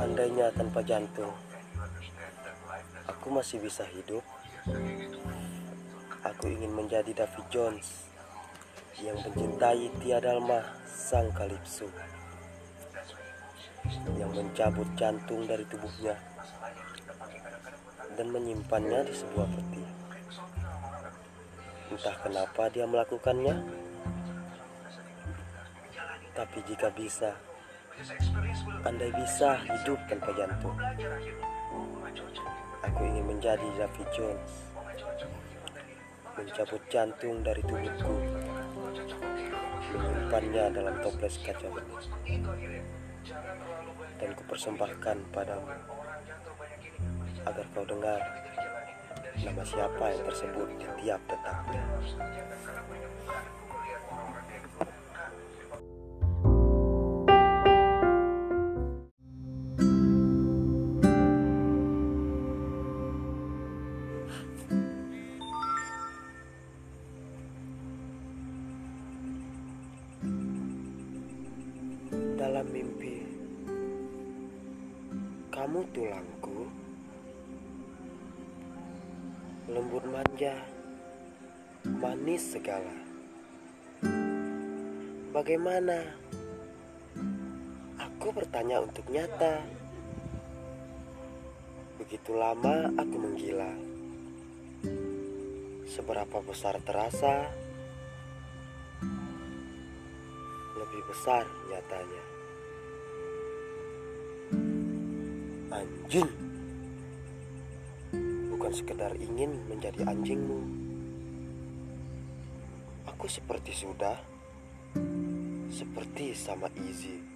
Andainya tanpa jantung, aku masih bisa hidup. Aku ingin menjadi David Jones yang mencintai tiada lemah sang kalipso yang mencabut jantung dari tubuhnya dan menyimpannya di sebuah peti. Entah kenapa dia melakukannya, tapi jika bisa, andai bisa hidup tanpa jantung, aku ingin menjadi David Jones, mencabut jantung dari tubuhku, menyimpannya dalam toples kaca bening, dan kupersembahkan padamu. Agar kau dengar nama siapa yang tersebut di tiap detaknya. Dalam mimpi, kamu tulangku, lembut manja, manis segala. Bagaimana? Aku bertanya untuk nyata. Begitu lama aku menggila. Seberapa besar terasa? Lebih besar nyatanya. Anjing. Bukan sekedar ingin menjadi anjingmu. Aku seperti sudah seperti sama Easy.